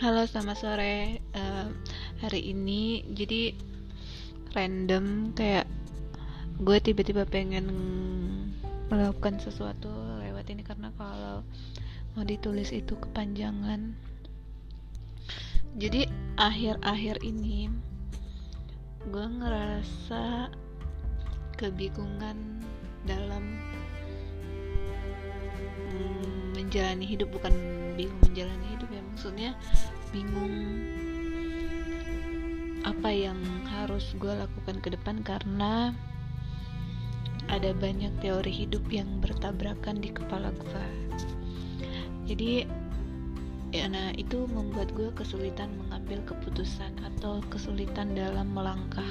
Halo, selamat sore. Uh, hari ini jadi random kayak gue tiba-tiba pengen melakukan sesuatu lewat ini karena kalau mau ditulis itu kepanjangan. Jadi akhir-akhir ini gue ngerasa kebingungan dalam mm, menjalani hidup bukan bingung menjalani hidup ya maksudnya bingung apa yang harus gue lakukan ke depan karena ada banyak teori hidup yang bertabrakan di kepala gue jadi ya nah itu membuat gue kesulitan mengambil keputusan atau kesulitan dalam melangkah.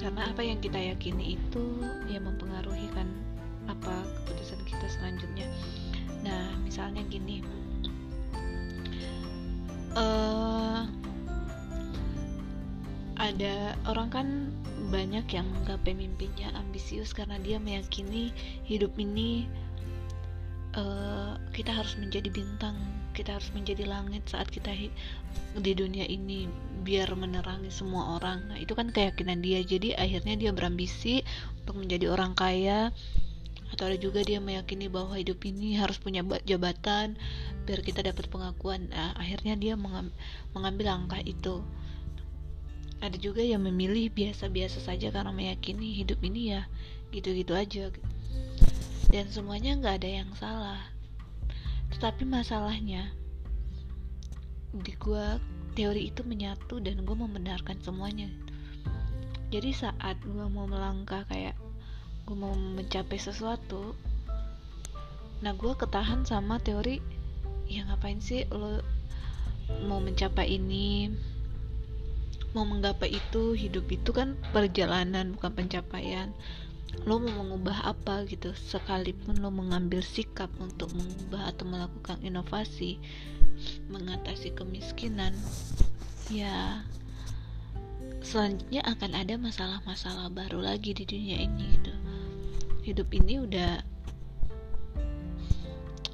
Karena apa yang kita yakini itu yang mempengaruhi kan apa keputusan kita selanjutnya. Nah misalnya gini uh, ada orang kan banyak yang menggapai mimpinya ambisius karena dia meyakini hidup ini uh, kita harus menjadi bintang kita harus menjadi langit saat kita di dunia ini biar menerangi semua orang. Nah itu kan keyakinan dia. Jadi akhirnya dia berambisi untuk menjadi orang kaya atau ada juga dia meyakini bahwa hidup ini harus punya jabatan biar kita dapat pengakuan. Nah, akhirnya dia mengambil langkah itu. Ada juga yang memilih biasa-biasa saja karena meyakini hidup ini ya gitu-gitu aja. Dan semuanya nggak ada yang salah. Tetapi masalahnya di gua teori itu menyatu dan gue membenarkan semuanya. Jadi saat gue mau melangkah kayak gue mau mencapai sesuatu nah gue ketahan sama teori ya ngapain sih lo mau mencapai ini? Mau menggapai itu hidup itu kan perjalanan bukan pencapaian. Lo mau mengubah apa gitu? Sekalipun lo mengambil sikap untuk mengubah atau melakukan inovasi mengatasi kemiskinan ya selanjutnya akan ada masalah-masalah baru lagi di dunia ini gitu hidup ini udah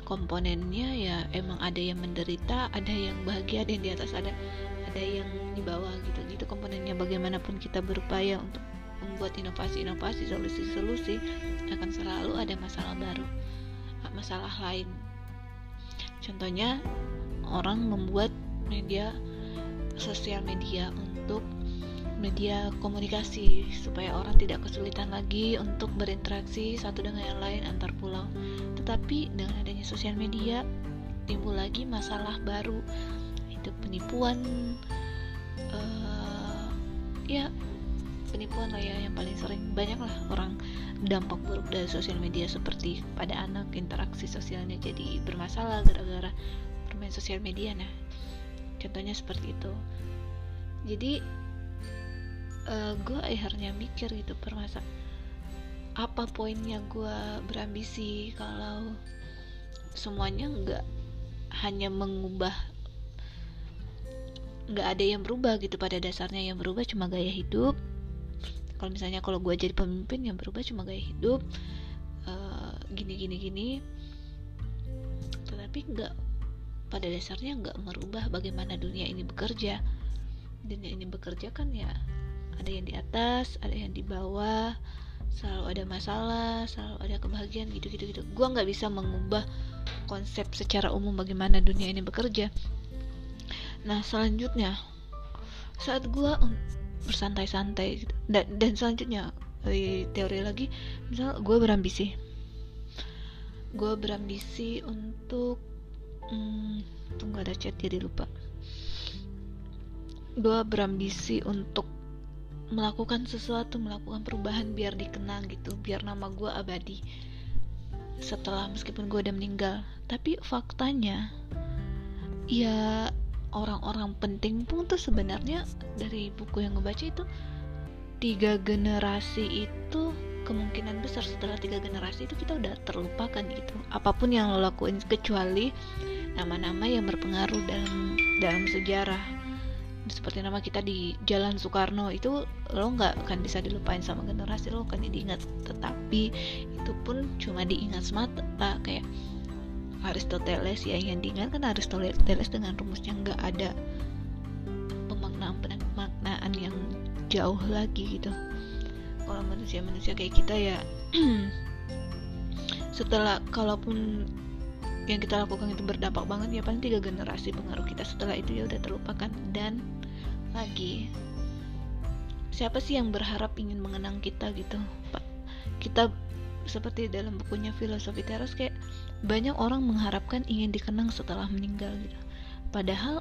komponennya ya emang ada yang menderita ada yang bahagia ada yang di atas ada ada yang di bawah gitu. Gitu komponennya. Bagaimanapun kita berupaya untuk membuat inovasi-inovasi solusi-solusi akan selalu ada masalah baru masalah lain. Contohnya orang membuat media sosial media untuk media komunikasi supaya orang tidak kesulitan lagi untuk berinteraksi satu dengan yang lain antar pulau. Tetapi dengan adanya sosial media timbul lagi masalah baru itu penipuan uh, ya penipuan lah ya yang paling sering. Banyak lah orang dampak buruk dari sosial media seperti pada anak interaksi sosialnya jadi bermasalah gara-gara bermain sosial media. Nah contohnya seperti itu. Jadi uh, eh, gue akhirnya mikir gitu permasa apa poinnya gue berambisi kalau semuanya nggak hanya mengubah nggak ada yang berubah gitu. Pada dasarnya yang berubah cuma gaya hidup. Kalau misalnya kalau gue jadi pemimpin yang berubah cuma gaya hidup. Uh, gini gini gini. Tetapi nggak pada dasarnya nggak merubah bagaimana dunia ini bekerja. Dunia ini bekerja kan ya ada yang di atas ada yang di bawah selalu ada masalah selalu ada kebahagiaan gitu gitu gitu. Gue nggak bisa mengubah konsep secara umum bagaimana dunia ini bekerja. Nah selanjutnya saat gue bersantai-santai gitu, dan, dan selanjutnya teori lagi misal gue berambisi. Gue berambisi untuk hmm, tunggu ada chat jadi lupa. Gue berambisi untuk melakukan sesuatu melakukan perubahan biar dikenang gitu biar nama gue abadi. Setelah meskipun gue udah meninggal. Tapi faktanya ya orang-orang penting pun tuh sebenarnya dari buku yang gue baca itu tiga generasi itu kemungkinan besar setelah tiga generasi itu kita udah terlupakan gitu. Apa pun yang lo lakuin kecuali nama-nama yang berpengaruh dalam dalam sejarah seperti nama kita di Jalan Soekarno itu lo nggak akan bisa dilupain sama generasi lo akan diingat tetapi itu pun cuma diingat semata kayak Aristoteles ya yang diingat kan Aristoteles dengan rumusnya nggak ada pemaknaan pemaknaan yang jauh lagi gitu. Kalau manusia manusia kayak kita ya setelah kalaupun yang kita lakukan itu berdampak banget ya paling tiga generasi pengaruh kita setelah itu ya udah terlupakan. Dan lagi siapa sih yang berharap ingin mengenang kita gitu? Pak kita seperti dalam bukunya filosofi teras kayak banyak orang mengharapkan ingin dikenang setelah meninggal gitu. Padahal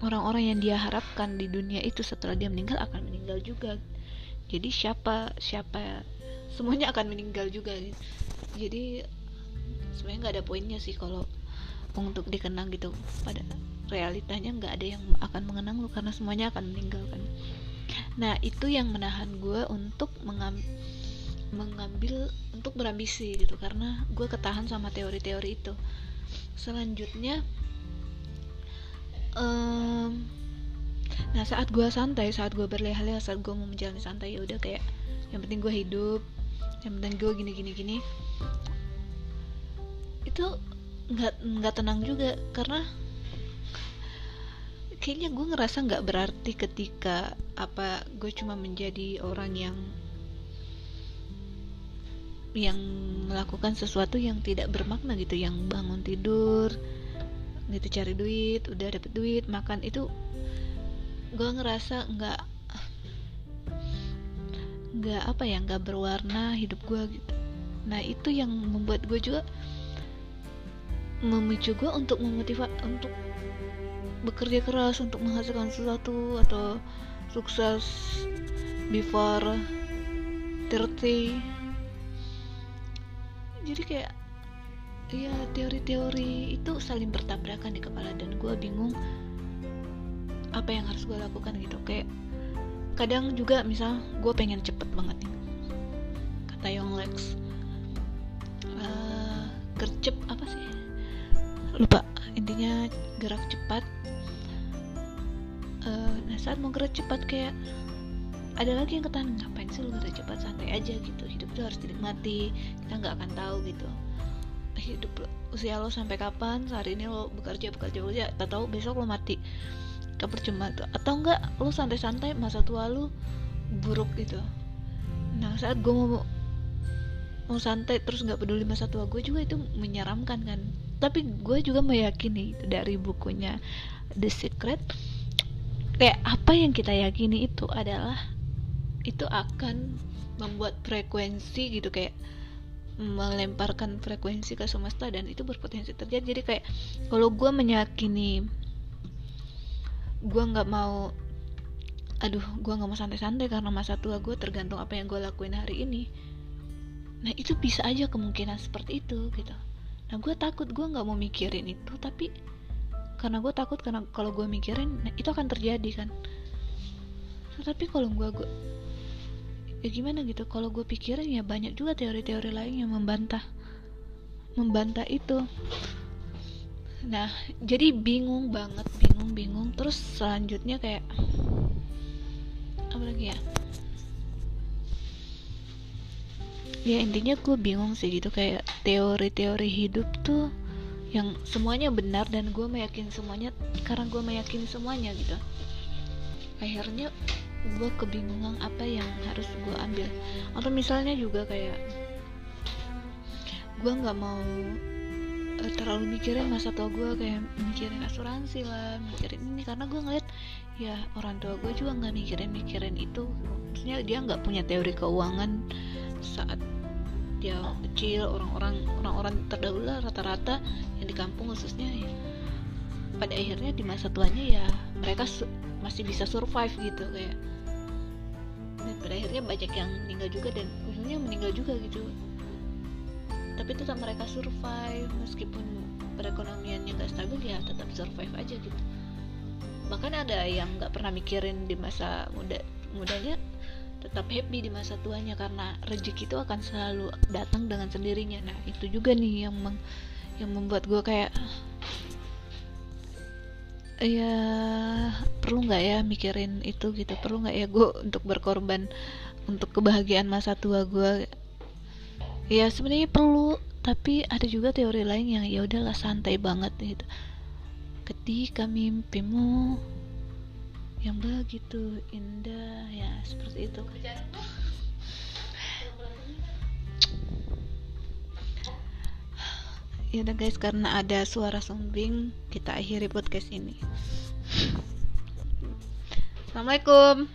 orang-orang yang dia harapkan di dunia itu setelah dia meninggal akan meninggal juga. Jadi siapa siapa semuanya akan meninggal juga. Gitu. jadi sebenarnya nggak ada poinnya sih kalau untuk dikenang gitu. Pada realitanya nggak ada yang akan mengenang lu karena semuanya akan meninggalkan nah itu yang menahan gue untuk mengam mengambil untuk berambisi gitu. Karena gue ketahan sama teori-teori itu. Selanjutnya um, nah saat gue santai saat gue berleha-leha saat gue mau menjalani santai ya udah kayak yang penting gue hidup yang penting gue gini gini gini itu nggak nggak tenang juga karena kayaknya gue ngerasa nggak berarti ketika apa gue cuma menjadi orang yang yang melakukan sesuatu yang tidak bermakna gitu yang bangun tidur gitu cari duit udah dapet duit makan itu gue ngerasa nggak nggak apa ya nggak berwarna hidup gue gitu. Nah itu yang membuat gue juga memicu gue untuk memotivasi untuk bekerja keras untuk menghasilkan sesuatu atau sukses before 30 jadi kayak ya teori-teori itu saling bertabrakan di kepala dan gue bingung apa yang harus gue lakukan gitu. Kayak kadang juga misal gue pengen cepet banget nih kata Young Lex lupa. Intinya gerak cepat. Uh, nah saat mau gerak cepat kayak ada lagi yang ketahan ngapain sih lu gerak cepat? Santai aja gitu. Hidup itu harus dinikmati. Kita nggak akan tahu gitu. Hidup lo, usia lo sampai kapan? Sehari ini lo bekerja bekerja bekerja. Tak tahu besok lo mati. Gak percuma tuh. Atau enggak lo santai-santai masa tua lo buruk gitu. Nah saat gue mau mau santai terus nggak peduli masa tua gue juga itu menyeramkan kan tapi gue juga meyakini dari bukunya The Secret kayak apa yang kita yakini itu adalah itu akan membuat frekuensi gitu kayak melemparkan frekuensi ke semesta dan itu berpotensi terjadi. Jadi kayak kalau gue meyakini gue nggak mau aduh gue nggak mau santai-santai karena masa tua gue tergantung apa yang gue lakuin hari ini nah itu bisa aja kemungkinan seperti itu gitu nah gue takut gue nggak mau mikirin itu tapi karena gue takut karena kalau gue mikirin nah, itu akan terjadi kan. Nah, tapi kalau gue gue ya gimana gitu kalau gue pikirin ya banyak juga teori-teori lain yang membantah membantah itu. Nah jadi bingung banget bingung bingung. Terus selanjutnya kayak apa lagi ya? Ya intinya gue bingung sih gitu kayak teori-teori hidup tuh yang semuanya benar dan gue meyakini semuanya karena gue meyakini semuanya gitu. Akhirnya gue kebingungan apa yang harus gue ambil. Atau misalnya juga kayak gue nggak mau uh, terlalu mikirin masa tua gue kayak mikirin asuransi lah mikirin ini karena gue ngeliat ya orang tua gue juga nggak mikirin mikirin itu. Maksudnya dia nggak punya teori keuangan saat dia kecil orang-orang orang-orang terdahulu rata-rata yang di kampung khususnya ya. Pada akhirnya di masa tuanya ya mereka masih bisa survive gitu kayak. Dan pada akhirnya banyak yang meninggal juga dan ujungnya meninggal juga gitu. Tapi tetap mereka survive meskipun perekonomiannya nggak stabil ya tetap survive aja gitu. Bahkan ada yang nggak pernah mikirin di masa muda mudanya tetap happy di masa tuanya karena rezeki itu akan selalu datang dengan sendirinya. Nah itu juga nih yang meng, yang membuat gue kayak ya perlu nggak ya mikirin itu gitu? Perlu nggak ya gue untuk berkorban untuk kebahagiaan masa tua gue ya sebenarnya perlu tapi ada juga teori lain yang ya udahlah santai banget gitu. Ketika mimpimu yang begitu indah ya seperti itu. Ya udah guys karena ada suara sumbing kita akhiri podcast ini. Assalamualaikum